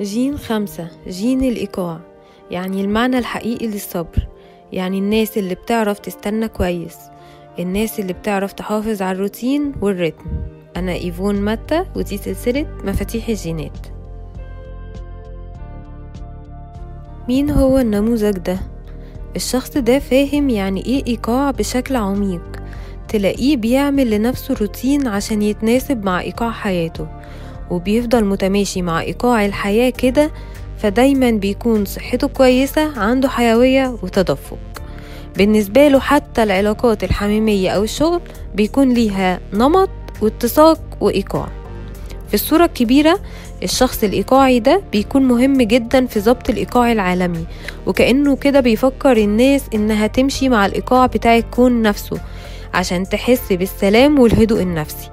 جين خمسة جين الإيقاع يعني المعنى الحقيقي للصبر يعني الناس اللي بتعرف تستنى كويس الناس اللي بتعرف تحافظ على الروتين وال rhythm. أنا إيفون ماتا ودي سلسلة مفاتيح الجينات. مين هو النموذج ده؟ الشخص ده فاهم يعني إيه إيقاع بشكل عميق تلاقيه بيعمل لنفسه روتين عشان يتناسب مع إيقاع حياته. وبيفضل متماشي مع إيقاع الحياة كده فدايما بيكون صحته كويسة عنده حيوية وتدفق. بالنسبة له حتى العلاقات الحميمية أو الشغل بيكون ليها نمط واتساق وإيقاع. في الصورة الكبيرة الشخص الإيقاعي ده بيكون مهم جدا في ضبط الإيقاع العالمي وكأنه كده بيفكر الناس إنها تمشي مع الإيقاع بتاع الكون نفسه عشان تحس بالسلام والهدوء النفسي.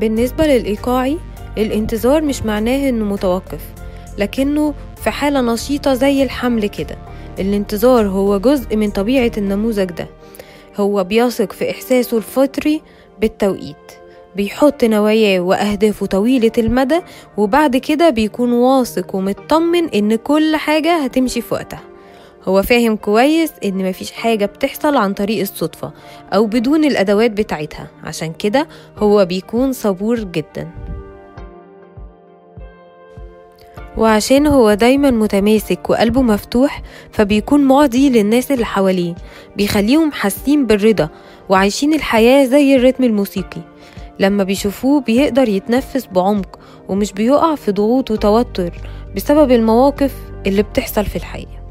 بالنسبة للإيقاعي الانتظار مش معناه إنه متوقف لكنه في حالة نشيطة زي الحمل كده. الانتظار هو جزء من طبيعة النموذج ده. هو بيثق في إحساسه الفطري بالتوقيت بيحط نواياه وأهدافه طويلة المدى وبعد كده بيكون واثق ومطمن إن كل حاجة هتمشي في وقتها. هو فاهم كويس إن مفيش حاجة بتحصل عن طريق الصدفة أو بدون الأدوات بتاعتها. عشان كده هو بيكون صبور جدا. وعشان هو دايما متماسك وقلبه مفتوح فبيكون معدي للناس اللي حواليه. بيخليهم حاسين بالرضا وعايشين الحياة زي الرتم الموسيقي. لما بيشوفوه بيقدر يتنفس بعمق ومش بيقع في ضغوط وتوتر بسبب المواقف اللي بتحصل في الحقيقة.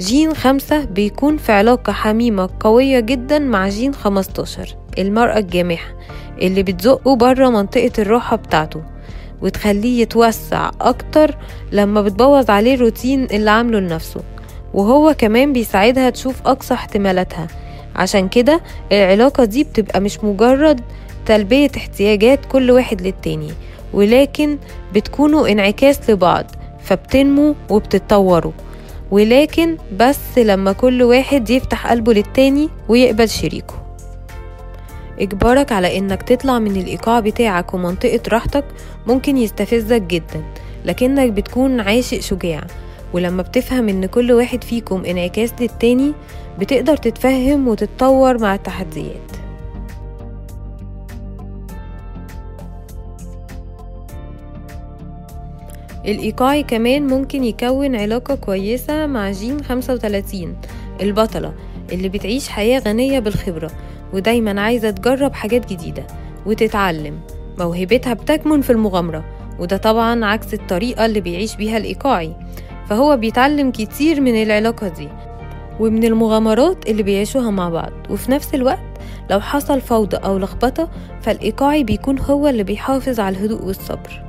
جين خمسة بيكون في علاقة حميمة قوية جدا مع جين خمستاشر المرأة الجامحة اللي بتزقه بره منطقة الراحة بتاعته وتخليه يتوسع أكتر لما بتبوظ عليه الروتين اللي عامله لنفسه. وهو كمان بيساعدها تشوف أقصى احتمالاتها. عشان كده العلاقة دي بتبقى مش مجرد تلبية احتياجات كل واحد للتاني ولكن بتكونوا انعكاس لبعض فبتنمو وبتتطوروا. ولكن بس لما كل واحد يفتح قلبه للتاني ويقبل شريكه. إجبارك على إنك تطلع من الإيقاع بتاعك ومنطقة راحتك ممكن يستفزك جدا لكنك بتكون عاشق شجاع. ولما بتفهم إن كل واحد فيكم انعكاس للتاني بتقدر تتفهم وتتطور مع التحديات. الإيقاعي كمان ممكن يكون علاقة كويسة مع جين 35 البطلة اللي بتعيش حياة غنية بالخبرة ودايما عايزة تجرب حاجات جديدة وتتعلم. موهبتها بتكمن في المغامرة وده طبعا عكس الطريقة اللي بيعيش بيها الإيقاعي. فهو بيتعلم كتير من العلاقة دي ومن المغامرات اللي بيعيشوها مع بعض. وفي نفس الوقت لو حصل فوضى أو لخبطة فالإيقاعي بيكون هو اللي بيحافظ على الهدوء والصبر.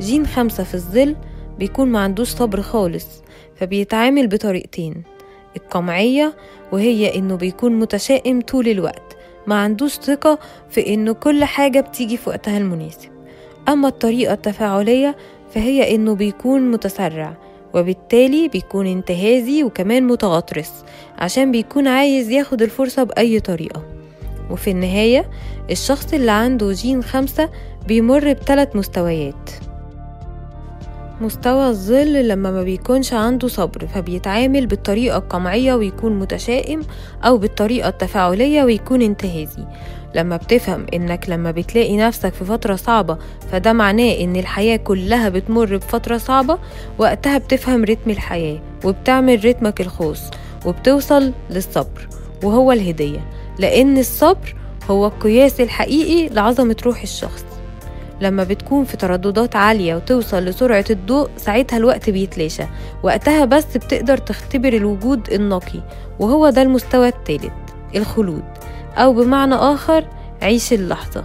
جين خمسة في الظل بيكون ما عندوش صبر خالص فبيتعامل بطريقتين القمعية وهي إنه بيكون متشائم طول الوقت ما عندوش ثقة في إنه كل حاجة بتيجي في وقتها المناسب. أما الطريقة التفاعلية فهي إنه بيكون متسرع وبالتالي بيكون انتهازي وكمان متغطرس عشان بيكون عايز ياخد الفرصة بأي طريقة. وفي النهاية الشخص اللي عنده جين خمسة بيمر بثلاث مستويات. مستوى الظل لما ما بيكونش عنده صبر فبيتعامل بالطريقة القمعية ويكون متشائم أو بالطريقة التفاعلية ويكون انتهازي. لما بتفهم إنك لما بتلاقي نفسك في فترة صعبة فده معناه إن الحياة كلها بتمر بفترة صعبة وقتها بتفهم رتم الحياة وبتعمل رتمك الخاص وبتوصل للصبر وهو الهدية. لأن الصبر هو القياس الحقيقي لعظمة روح الشخص. لما بتكون في ترددات عالية وتوصل لسرعة الضوء ساعتها الوقت بيتلاشى. وقتها بس بتقدر تختبر الوجود النقي وهو ده المستوى الثالث الخلود. أو بمعنى آخر عيش اللحظة.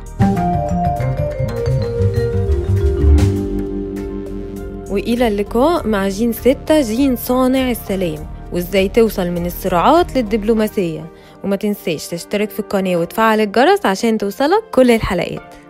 وإلى اللقاء مع جين ستة جين صانع السلام. وإزاي توصل من الصراعات للدبلوماسية. وما تنساش تشترك في القناة وتفعل الجرس عشان توصلك كل الحلقات.